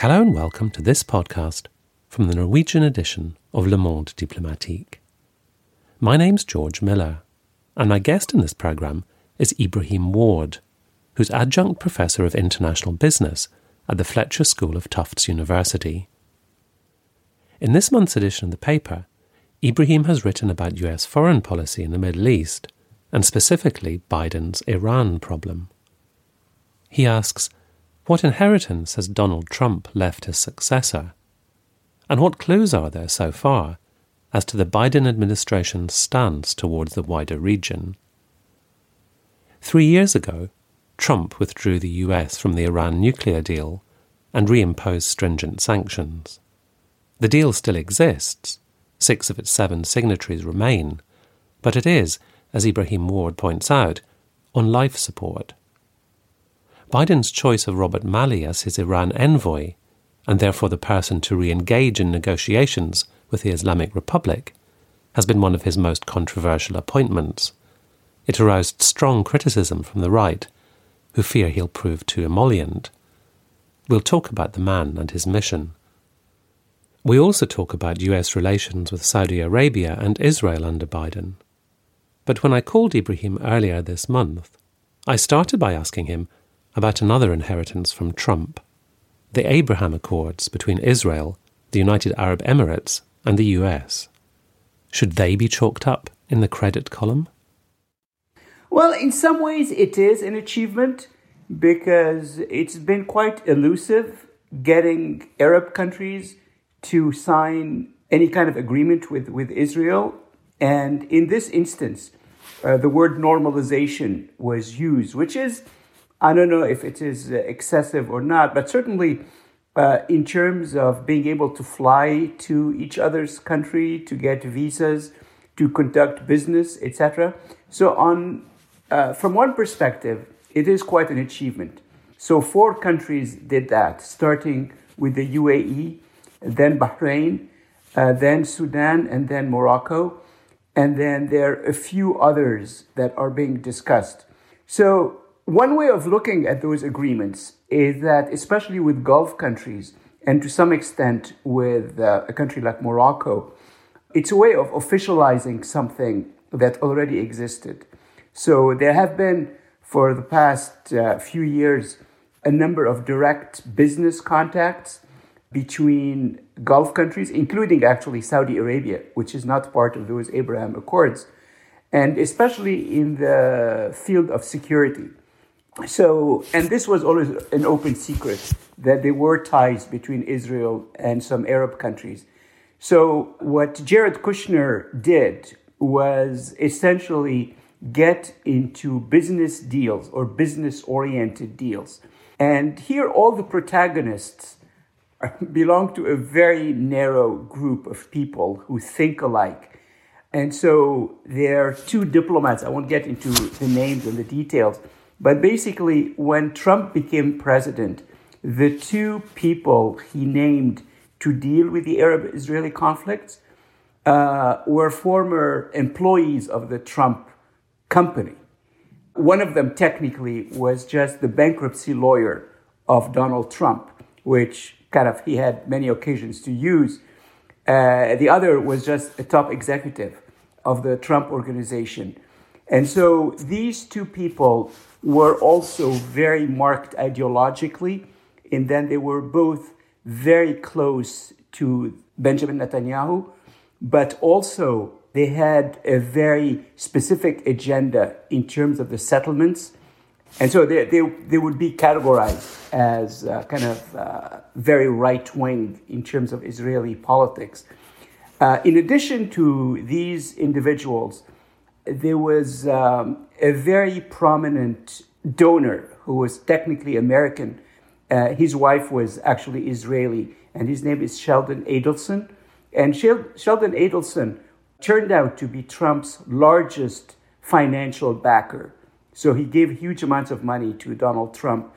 Hello and welcome to this podcast from the Norwegian edition of Le Monde Diplomatique. My name's George Miller, and my guest in this programme is Ibrahim Warde, who's adjunct professor of international business at the Fletcher School of Tufts University. In this month's edition of the paper, Ibrahim has written about US foreign policy in the Middle East, and specifically Biden's Iran problem. He asks, what inheritance has Donald Trump left his successor? And what clues are there so far as to the Biden administration's stance towards the wider region? Three years ago, Trump withdrew the US from the Iran nuclear deal and reimposed stringent sanctions. The deal still exists, six of its seven signatories remain, but it is, as Ibrahim Warde points out, on life support. Biden's choice of Robert Malley as his Iran envoy, and therefore the person to re engage in negotiations with the Islamic Republic, has been one of his most controversial appointments. It aroused strong criticism from the right, who fear he'll prove too emollient. We'll talk about the man and his mission. We also talk about US relations with Saudi Arabia and Israel under Biden. But when I called Ibrahim earlier this month, I started by asking him about another inheritance from Trump the Abraham Accords between Israel, the United Arab Emirates, and the US. Should they be chalked up in the credit column? Well, in some ways, it is an achievement because it's been quite elusive getting Arab countries to sign any kind of agreement with, with Israel. And in this instance, uh, the word normalization was used, which is I don't know if it is uh, excessive or not, but certainly uh, in terms of being able to fly to each other's country, to get visas, to conduct business, etc. So, on uh, from one perspective, it is quite an achievement. So, four countries did that, starting with the UAE, then Bahrain, uh, then Sudan, and then Morocco. And then there are a few others that are being discussed. So, one way of looking at those agreements is that, especially with Gulf countries, and to some extent with uh, a country like Morocco, it's a way of officializing something that already existed. So there have been, for the past uh, few years, a number of direct business contacts between Gulf countries, including actually Saudi Arabia, which is not part of those Abraham Accords, and especially in the field of security. So, and this was always an open secret that there were ties between Israel and some Arab countries. So, what Jared Kushner did was essentially get into business deals or business oriented deals. And here, all the protagonists belong to a very narrow group of people who think alike. And so, there are two diplomats. I won't get into the names and the details but basically, when Trump became president, the two people he named to deal with the Arab Israeli conflicts uh, were former employees of the Trump company. One of them, technically, was just the bankruptcy lawyer of Donald Trump, which kind of he had many occasions to use. Uh, the other was just a top executive of the Trump organization. And so these two people were also very marked ideologically, and then they were both very close to Benjamin Netanyahu, but also they had a very specific agenda in terms of the settlements. And so they, they, they would be categorized as uh, kind of uh, very right wing in terms of Israeli politics. Uh, in addition to these individuals, there was um, a very prominent donor who was technically American. Uh, his wife was actually Israeli, and his name is Sheldon Adelson. And Sheldon Adelson turned out to be Trump's largest financial backer. So he gave huge amounts of money to Donald Trump.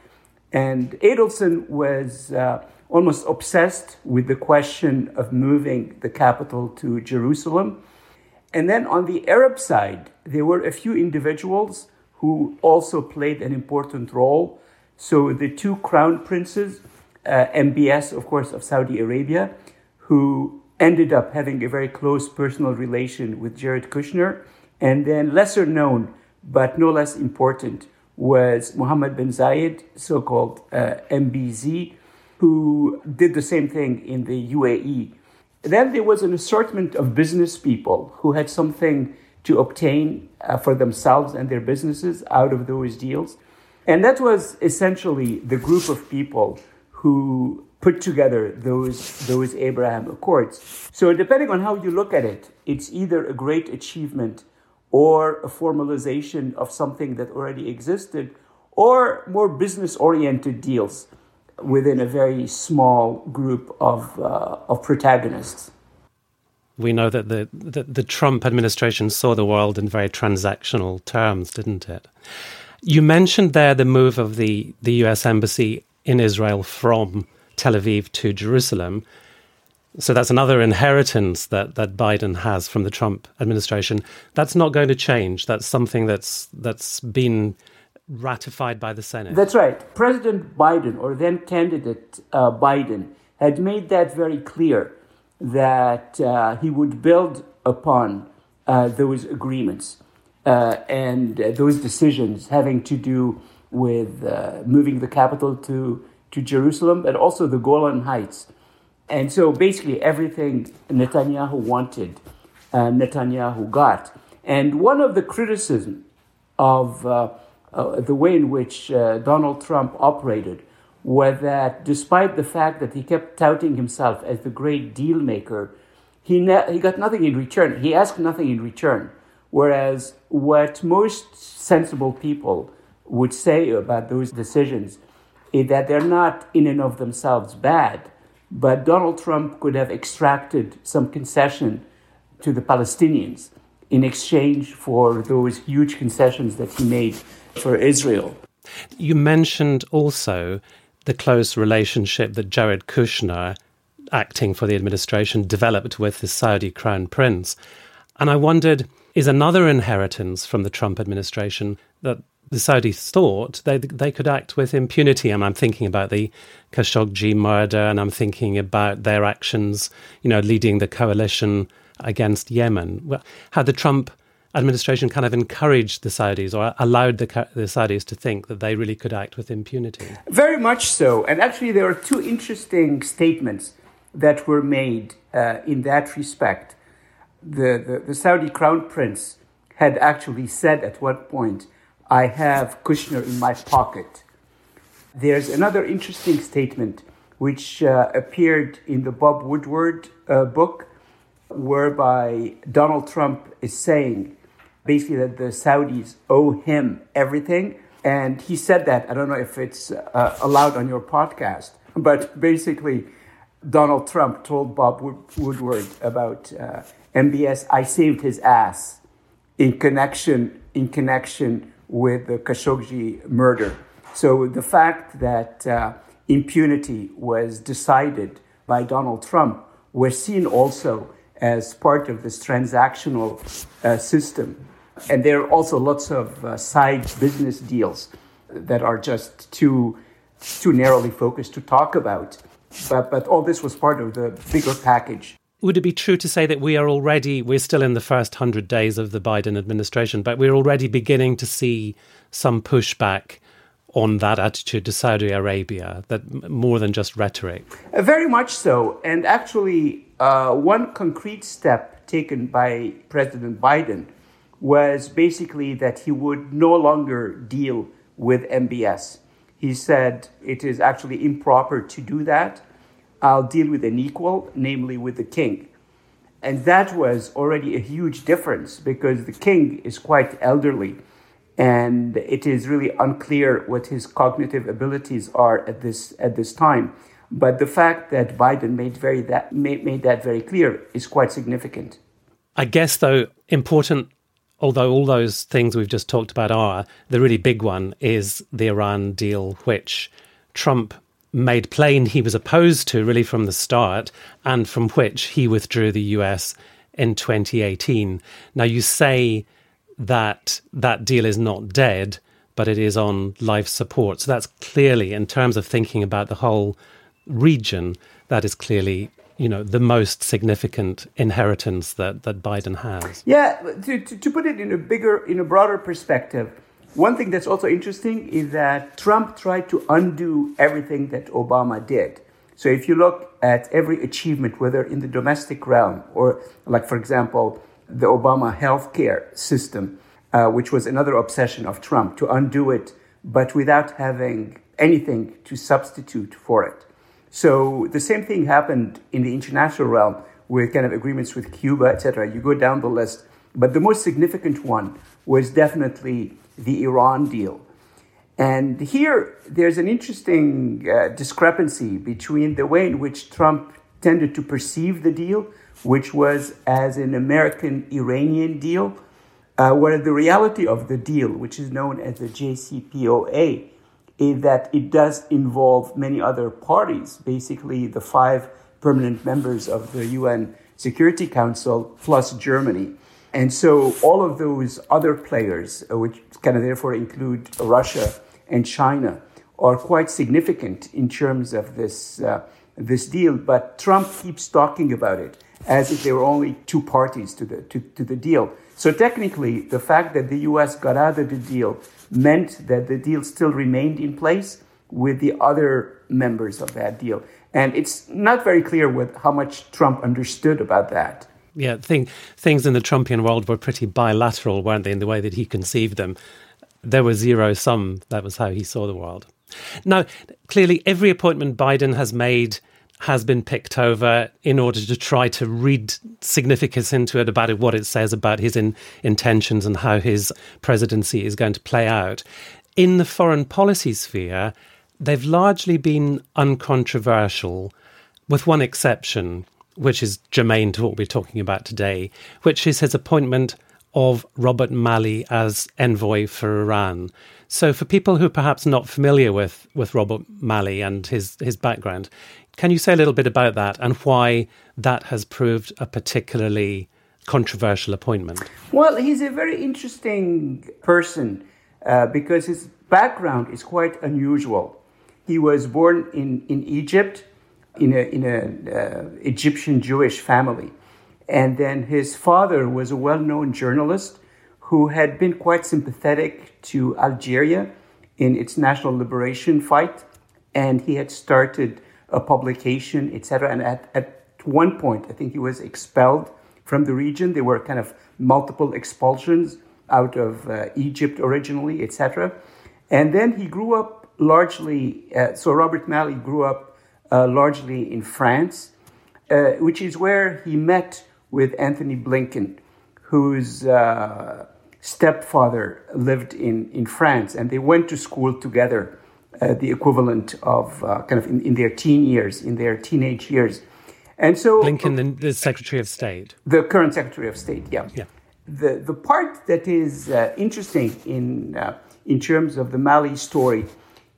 And Adelson was uh, almost obsessed with the question of moving the capital to Jerusalem. And then on the Arab side, there were a few individuals who also played an important role. So the two crown princes, uh, MBS, of course, of Saudi Arabia, who ended up having a very close personal relation with Jared Kushner. And then, lesser known, but no less important, was Mohammed bin Zayed, so called uh, MBZ, who did the same thing in the UAE. Then there was an assortment of business people who had something to obtain uh, for themselves and their businesses out of those deals. And that was essentially the group of people who put together those, those Abraham Accords. So, depending on how you look at it, it's either a great achievement or a formalization of something that already existed, or more business oriented deals within a very small group of, uh, of protagonists. We know that the, the, the Trump administration saw the world in very transactional terms, didn't it? You mentioned there the move of the, the US Embassy in Israel from Tel Aviv to Jerusalem. So that's another inheritance that, that Biden has from the Trump administration. That's not going to change. That's something that's that's been ratified by the Senate. That's right. President Biden, or then candidate uh, Biden, had made that very clear that uh, he would build upon uh, those agreements uh, and uh, those decisions having to do with uh, moving the capital to, to Jerusalem, but also the Golan Heights. And so basically everything Netanyahu wanted, Netanyahu got. And one of the criticisms of uh, the way in which uh, Donald Trump operated was that despite the fact that he kept touting himself as the great deal maker, he, ne- he got nothing in return. He asked nothing in return. Whereas what most sensible people would say about those decisions is that they're not in and of themselves bad, but Donald Trump could have extracted some concession to the Palestinians in exchange for those huge concessions that he made for Israel. You mentioned also the close relationship that Jared Kushner, acting for the administration, developed with the Saudi crown prince. And I wondered is another inheritance from the Trump administration that the Saudis thought they they could act with impunity. And I'm thinking about the Khashoggi murder, and I'm thinking about their actions, you know, leading the coalition against Yemen. Well, How the Trump administration kind of encouraged the Saudis or allowed the, the Saudis to think that they really could act with impunity. Very much so. And actually, there are two interesting statements that were made uh, in that respect. The, the, the, Saudi crown prince had actually said at one point, I have Kushner in my pocket. There's another interesting statement which uh, appeared in the Bob Woodward uh, book, whereby Donald Trump is saying, basically that the Saudis owe him everything. And he said that. I don't know if it's uh, allowed on your podcast, but basically, Donald Trump told Bob Woodward about uh, MBS. I saved his ass in connection in connection with the Khashoggi murder. So the fact that uh, impunity was decided by Donald Trump was seen also as part of this transactional uh, system and there are also lots of uh, side business deals that are just too, too narrowly focused to talk about. But, but all this was part of the bigger package. Would it be true to say that we are already, we're still in the first 100 days of the Biden administration, but we're already beginning to see some pushback on that attitude to Saudi Arabia, that more than just rhetoric? Uh, very much so. And actually, uh, one concrete step taken by President Biden was basically that he would no longer deal with MBS. He said it is actually improper to do that. I'll deal with an equal, namely with the king. And that was already a huge difference because the king is quite elderly and it is really unclear what his cognitive abilities are at this, at this time. But the fact that Biden made, very that, made, made that very clear is quite significant. I guess, though, important although all those things we've just talked about are, the really big one is the Iran deal, which Trump made plain he was opposed to really from the start, and from which he withdrew the US in 2018. Now, you say that that deal is not dead, but it is on life support. So that's clearly, in terms of thinking about the whole region, that is clearly you know the most significant inheritance that, that Biden has. Yeah, to, to, to put it in a bigger, in a broader perspective, one thing that's also interesting is that Trump tried to undo everything that Obama did. So if you look at every achievement, whether in the domestic realm or, like for example, the Obama healthcare system, uh, which was another obsession of Trump, to undo it, but without having anything to substitute for it. So the same thing happened in the international realm with kind of agreements with Cuba, etc. You go down the list, but the most significant one was definitely the Iran deal. And here, there's an interesting uh, discrepancy between the way in which Trump tended to perceive the deal, which was as an American Iranian deal, uh, where the reality of the deal, which is known as the JCPOA, is that it does involve many other parties, basically the five permanent members of the UN Security Council plus Germany. And so all of those other players, uh, which of therefore include Russia and China, are quite significant in terms of this, uh, this deal. But Trump keeps talking about it as if there were only two parties to the, to, to the deal. So technically, the fact that the US got out of the deal meant that the deal still remained in place with the other members of that deal. And it's not very clear what, how much Trump understood about that. Yeah, thing, things in the Trumpian world were pretty bilateral, weren't they, in the way that he conceived them? There was zero sum. That was how he saw the world. Now, clearly, every appointment Biden has made has been picked over in order to try to read significance into it about what it says about his in, intentions and how his presidency is going to play out. In the foreign policy sphere, they've largely been uncontroversial, with one exception, which is germane to what we're talking about today, which is his appointment of Robert Malley as envoy for Iran. So, for people who are perhaps not familiar with, with Robert Malley and his, his background, can you say a little bit about that and why that has proved a particularly controversial appointment? Well, he's a very interesting person uh, because his background is quite unusual. He was born in, in Egypt in a in a uh, Egyptian Jewish family, and then his father was a well-known journalist who had been quite sympathetic to Algeria in its national liberation fight, and he had started a publication, etc. And at, at one point, I think he was expelled from the region. There were kind of multiple expulsions out of uh, Egypt originally, etc. And then he grew up largely, uh, so Robert Malley grew up uh, largely in France, uh, which is where he met with Antony Blinken, whose uh, stepfather lived in, in France, and they went to school together uh, the equivalent of uh, kind of in, in, their teen years, in their teenage years. And so Blinken, the, the, Secretary of State, the current Secretary of State, yeah. Yeah. The the part that is uh, interesting in uh, in terms of the Malley story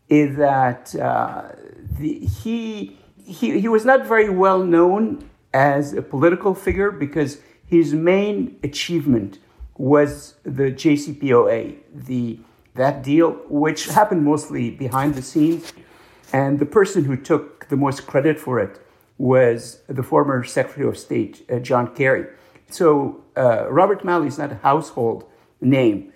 is that uh, the, he he he was not very well known as a political figure because his main achievement was the JCPOA, the that deal, which happened mostly behind the scenes. And the person who took the most credit for it was the former Secretary of State, uh, John Kerry. So uh, Robert Malley is not a household name.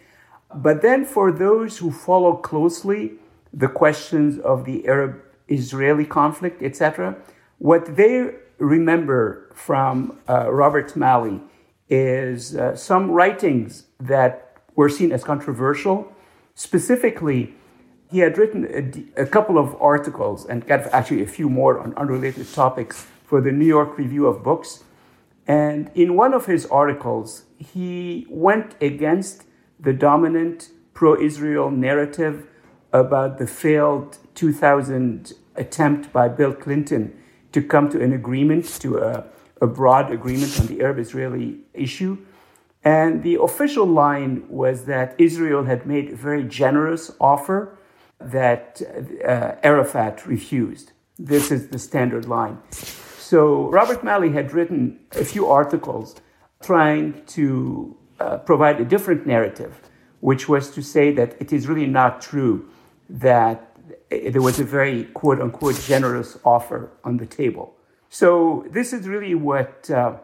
But then for those who follow closely the questions of the Arab Israeli conflict, etc., what they remember from uh, Robert Malley is uh, some writings that were seen as controversial Specifically, he had written a, a, couple of articles and got actually a few more on unrelated topics for the New York Review of Books. And in one of his articles, he went against the dominant pro Israel narrative about the failed 2000 attempt by Bill Clinton to come to an agreement, to a, a broad agreement on the Arab Israeli issue. And the official line was that Israel had made a very generous offer that uh, Arafat refused. This is the standard line. So Robert Malley had written a few articles trying to uh, provide a different narrative, which was to say that it is really not true that there was a very quote unquote generous offer on the table. So this is really what uh,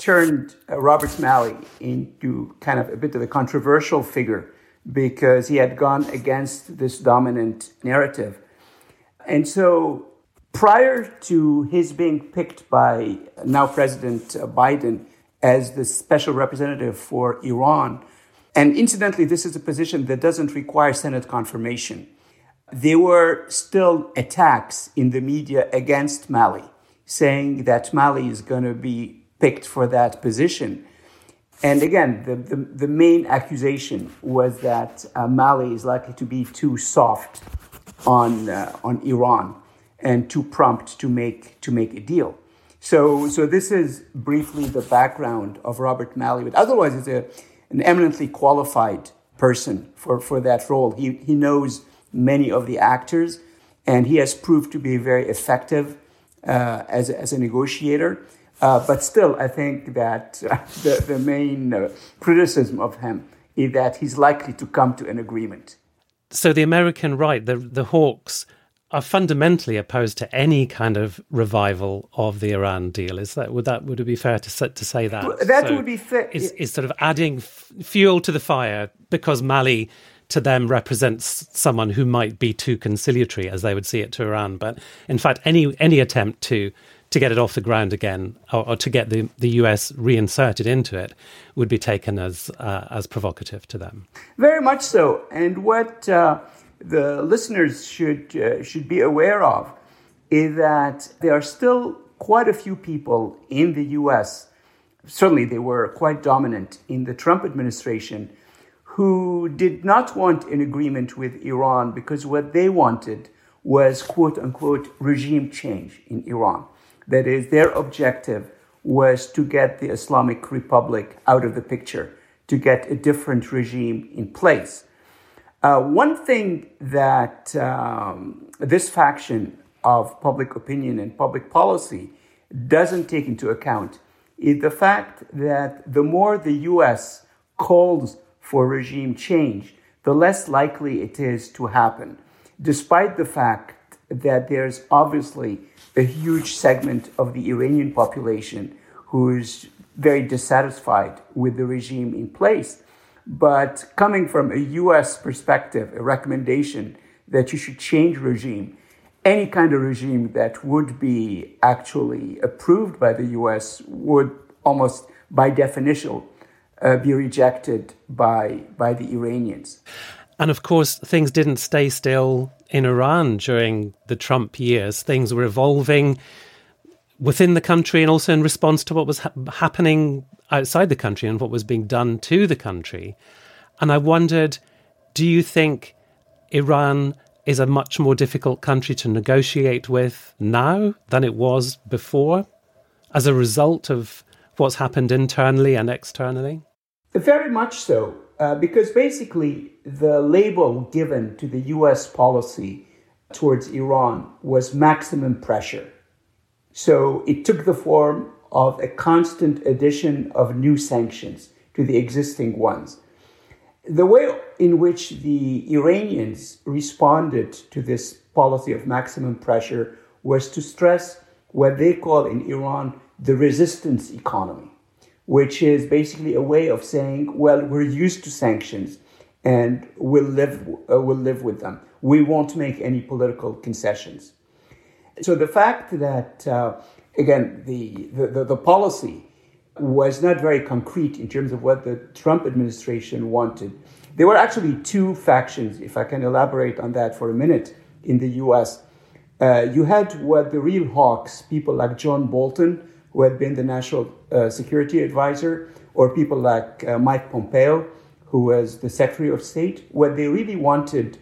turned uh, Robert Malley into kind of a bit of a controversial figure because he had gone against this dominant narrative. And so prior to his being picked by now President Biden as the special representative for Iran, and incidentally, this is a position that doesn't require Senate confirmation. There were still attacks in the media against Malley, saying that Malley is going to be picked for that position. And again, the, the, the main accusation was that uh, Malley is likely to be too soft on, uh, on Iran and too prompt to make, to make a deal. So, so this is briefly the background of Robert Malley, but otherwise, it's a, an eminently qualified person for, for that role. He, he knows many of the actors, and he has proved to be very effective uh, as, as a negotiator. Uh, but still, I think that uh, the, the main uh, criticism of him is that he's likely to come to an agreement. So the American right, the the hawks, are fundamentally opposed to any kind of revival of the Iran deal. Is that would that would it be fair to to say that? That so would be fair. Is, is sort of adding f- fuel to the fire because Malley to them represents someone who might be too conciliatory, as they would see it to Iran. But in fact, any any attempt to to get it off the ground again, or, or to get the, the US reinserted into it, would be taken as uh, as provocative to them. Very much so. And what uh, the listeners should uh, should be aware of is that there are still quite a few people in the U.S. Certainly, they were quite dominant in the Trump administration who did not want an agreement with Iran because what they wanted was quote unquote regime change in Iran. That is, their objective was to get the Islamic Republic out of the picture, to get a different regime in place. Uh, one thing that um, this faction of public opinion and public policy doesn't take into account is the fact that the more the US calls for regime change, the less likely it is to happen, despite the fact that there's obviously a huge segment of the Iranian population who is very dissatisfied with the regime in place. But coming from a US perspective, a recommendation that you should change regime, any kind of regime that would be actually approved by the US would almost by definition uh, be rejected by, by the Iranians. And of course, things didn't stay still in Iran during the Trump years. Things were evolving within the country and also in response to what was ha- happening outside the country and what was being done to the country. And I wondered do you think Iran is a much more difficult country to negotiate with now than it was before as a result of what's happened internally and externally? Very much so, uh, because basically the label given to the US policy towards Iran was maximum pressure. So it took the form of a constant addition of new sanctions to the existing ones. The way in which the Iranians responded to this policy of maximum pressure was to stress what they call in Iran the resistance economy, which is basically a way of saying, well, we're used to sanctions and we'll live, uh, we'll live with them. We won't make any political concessions. So the fact that, uh, again, the, the, the, policy was not very concrete in terms of what the Trump administration wanted. There were actually two factions, if I can elaborate on that for a minute, in the US. Uh, you had what the real hawks, people like John Bolton, who had been the national uh, security advisor, or people like uh, Mike Pompeo, who was the Secretary of State. What they really wanted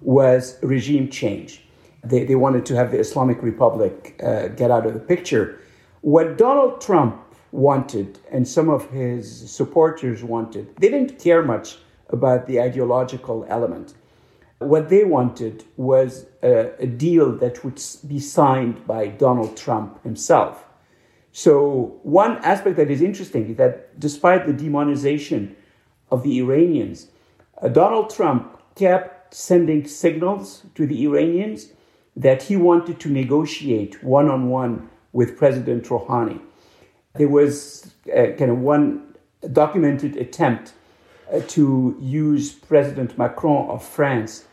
was regime change. They, they wanted to have the Islamic Republic uh, get out of the picture. What Donald Trump wanted and some of his supporters wanted, they didn't care much about the ideological element. What they wanted was a, a deal that would be signed by Donald Trump himself. So, one aspect that is interesting is that despite the demonization of the Iranians, uh, Donald Trump kept sending signals to the Iranians that he wanted to negotiate one on one with President Rouhani. There was uh, kind of one documented attempt uh, to use President Macron of France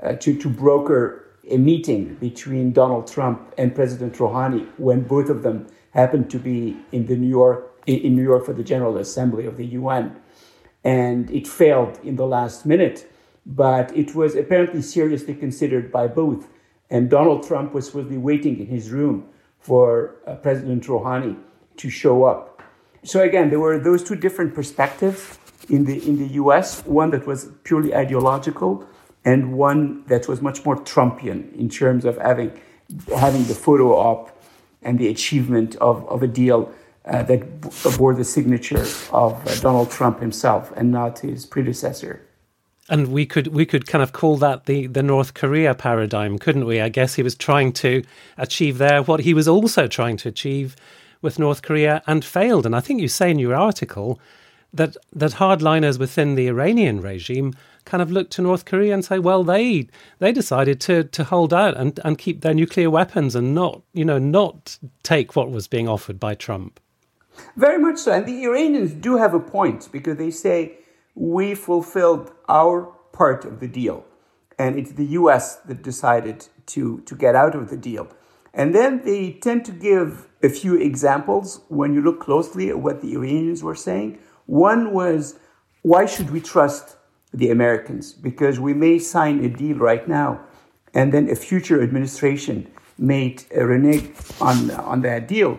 uh, to, to broker a meeting between Donald Trump and President Rouhani when both of them happened to be in the New York in New York for the General Assembly of the UN, and it failed in the last minute. But it was apparently seriously considered by both, and Donald Trump was supposedly waiting in his room for uh, President Rouhani to show up. So again, there were those two different perspectives in the in the U.S. One that was purely ideological, and one that was much more Trumpian in terms of having having the photo op and the achievement of, of a deal uh, that bore the signature of uh, Donald Trump himself and not his predecessor. And we could we could kind of call that the, the North Korea paradigm, couldn't we? I guess he was trying to achieve there what he was also trying to achieve with North Korea and failed. And I think you say in your article that that hardliners within the Iranian regime kind of look to North Korea and say, well, they they decided to to hold out and, and keep their nuclear weapons and not you know not take what was being offered by Trump. Very much so, and the Iranians do have a point because they say we fulfilled our part of the deal, and it's the U.S. that decided to to get out of the deal. And then they tend to give a few examples when you look closely at what the Iranians were saying. One was, why should we trust the Americans? Because we may sign a deal right now, and then a future administration may renege on, on that deal.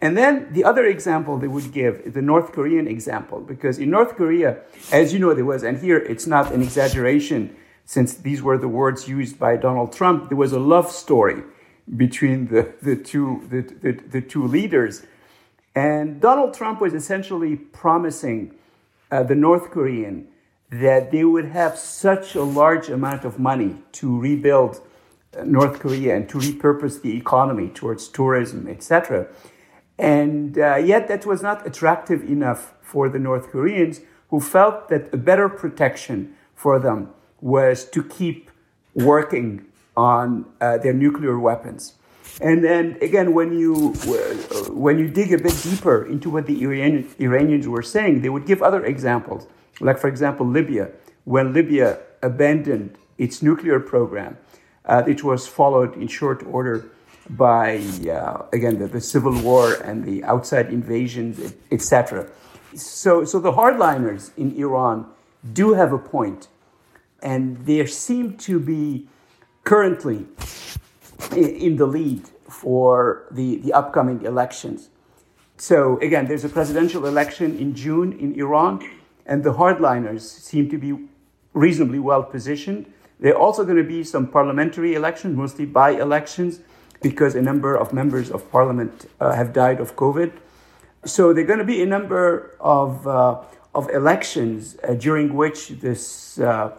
And then the other example they would give is the North Korean example, because in North Korea, as you know, there was, and here it's not an exaggeration, since these were the words used by Donald Trump, there was a love story between the, the, two, the, the, the two leaders. And Donald Trump was essentially promising uh, the North Korean that they would have such a large amount of money to rebuild uh, North Korea and to repurpose the economy towards tourism, etc. And uh, yet, that was not attractive enough for the North Koreans, who felt that a better protection for them was to keep working on uh, their nuclear weapons. And then again, when you when you dig a bit deeper into what the Iranian, Iranians were saying, they would give other examples. Like for example, Libya. When Libya abandoned its nuclear program, uh, it was followed in short order by uh, again the, the, civil war and the outside invasions, etc. So, so the hardliners in Iran do have a point, and there seem to be currently in the lead for the, the upcoming elections. So, again, there's a presidential election in June in Iran, and the hardliners seem to be reasonably well positioned. There are also going to be some parliamentary elections, mostly by elections, because a number of members of parliament uh, have died of COVID. So, there are going to be a number of, uh, of elections uh, during which this uh,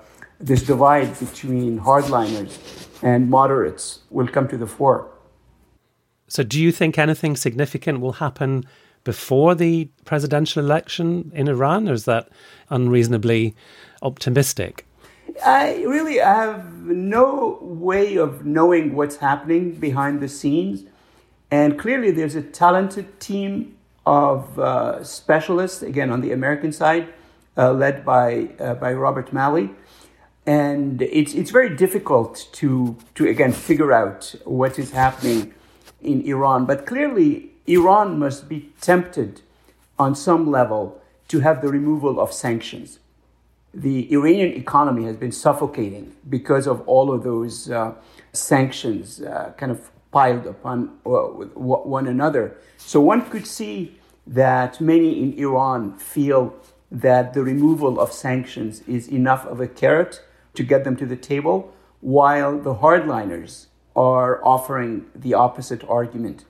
this divide between hardliners and moderates will come to the fore. So, do you think anything significant will happen before the presidential election in Iran, or is that unreasonably optimistic? I really I have no way of knowing what's happening behind the scenes. And clearly, there's a talented team of uh, specialists, again, on the American side, uh, led by, uh, by Robert Malley and it's it's very difficult to to again figure out what is happening in Iran. But clearly, Iran must be tempted on some level to have the removal of sanctions. The Iranian economy has been suffocating because of all of those uh, sanctions, uh, kind of piled upon uh, one another. So one could see that many in Iran feel that the removal of sanctions is enough of a carrot to get them to the table, while the hardliners are offering the opposite argument.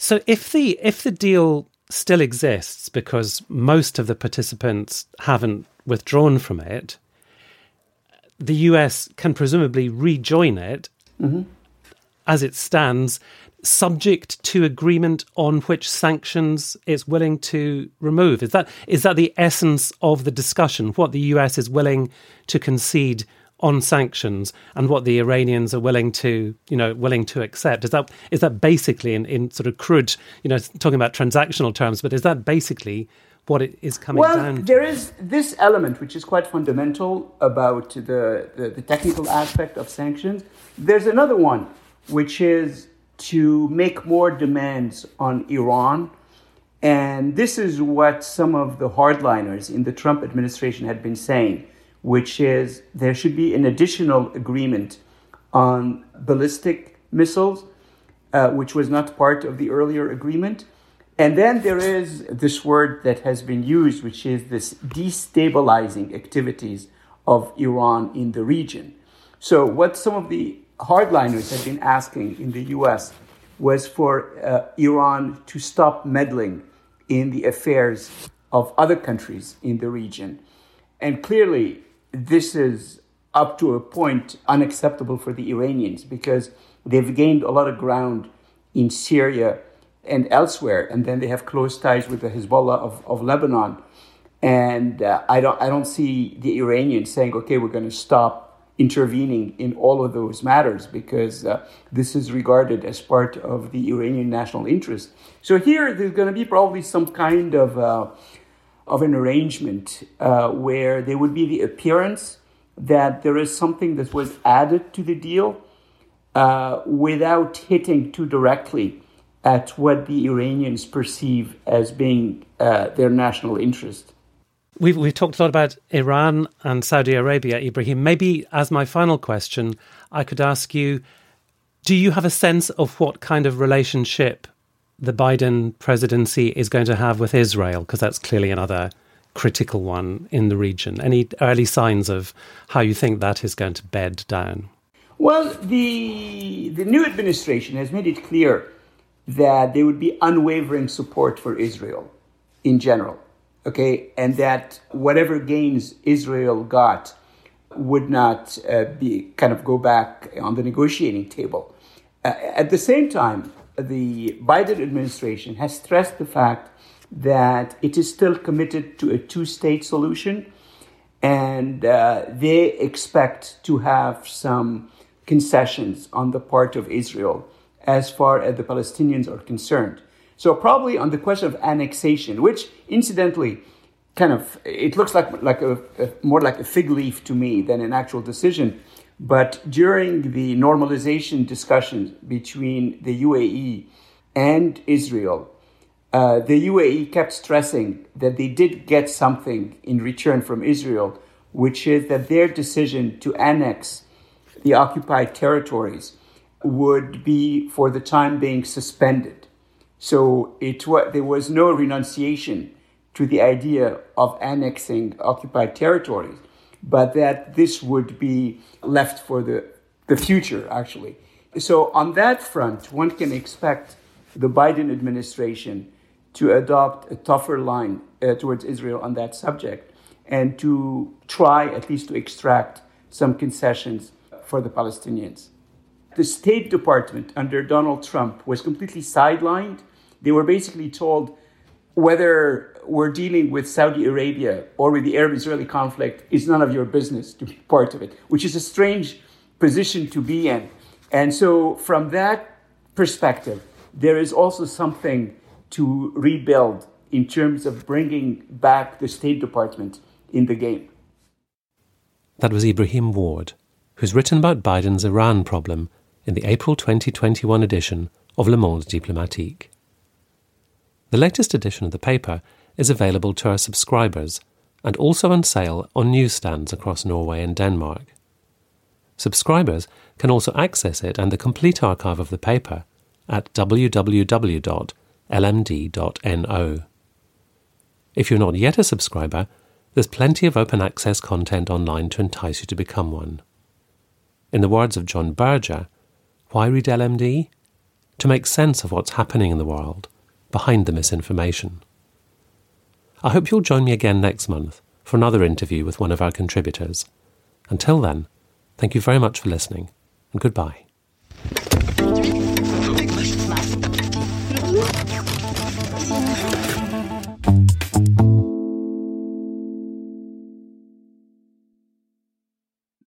So if the if the deal still exists because most of the participants haven't withdrawn from it, the US can presumably rejoin it mm-hmm. as it stands, subject to agreement on which sanctions it's willing to remove. Is that is that the essence of the discussion? What the US is willing to concede on sanctions and what the Iranians are willing to, you know, willing to accept. Is that is that basically in, in sort of crude, you know, talking about transactional terms, but is that basically what it is coming well, down to? there is this element which is quite fundamental about the, the, the technical aspect of sanctions. There's another one which is to make more demands on Iran. And this is what some of the hardliners in the Trump administration had been saying which is there should be an additional agreement on ballistic missiles, uh, which was not part of the earlier agreement. And then there is this word that has been used, which is this destabilizing activities of Iran in the region. So, what some of the hardliners have been asking in the US was for uh, Iran to stop meddling in the affairs of other countries in the region. And clearly, this is up to a point unacceptable for the Iranians because they've gained a lot of ground in Syria and elsewhere, and then they have close ties with the Hezbollah of, of Lebanon. And uh, I don't I don't see the Iranians saying, okay, we're going to stop intervening in all of those matters because uh, this is regarded as part of the Iranian national interest. So here, there's going to be probably some kind of uh, of an arrangement uh, where there would be the appearance that there is something that was added to the deal uh, without hitting too directly at what the Iranians perceive as being uh, their national interest. We've, we've talked a lot about Iran and Saudi Arabia, Ibrahim. Maybe as my final question, I could ask you do you have a sense of what kind of relationship the Biden presidency is going to have with Israel, because that's clearly another critical one in the region. Any early signs of how you think that is going to bed down? Well, the, the new administration has made it clear that there would be unwavering support for Israel in general, okay, and that whatever gains Israel got would not uh, be kind of go back on the negotiating table. Uh, at the same time, the Biden administration has stressed the fact that it is still committed to a two state solution and uh, they expect to have some concessions on the part of Israel as far as the Palestinians are concerned. So, probably on the question of annexation, which incidentally, kind of, it looks like, like a, a more like a fig leaf to me than an actual decision but during the normalization discussions between the UAE and Israel, uh, the UAE kept stressing that they did get something in return from Israel, which is that their decision to annex the occupied territories would be, for the time being, suspended. So it there was no renunciation to the idea of annexing occupied territories but that this would be left for the, the future, actually. So, on that front, one can expect the Biden administration to adopt a tougher line uh, towards Israel on that subject and to try at least to extract some concessions for the Palestinians. The State Department under Donald Trump was completely sidelined. They were basically told whether we're dealing with Saudi Arabia or with the Arab Israeli conflict is none of your business to be part of it, which is a strange position to be in. And so, from that perspective, there is also something to rebuild in terms of bringing back the State Department in the game. That was Ibrahim Warde, who's written about Biden's Iran problem in the April 2021 edition of Le Monde Diplomatique. The latest edition of the paper is available to our subscribers and also on sale on newsstands across Norway and Denmark. Subscribers can also access it and the complete archive of the paper at www.lmd.no. If you're not yet a subscriber, there's plenty of open access content online to entice you to become one. In the words of John Berger, why read LMD? To make sense of what's happening in the world behind the misinformation. I hope you'll join me again next month for another interview with one of our contributors. Until then, thank you very much for listening, and goodbye.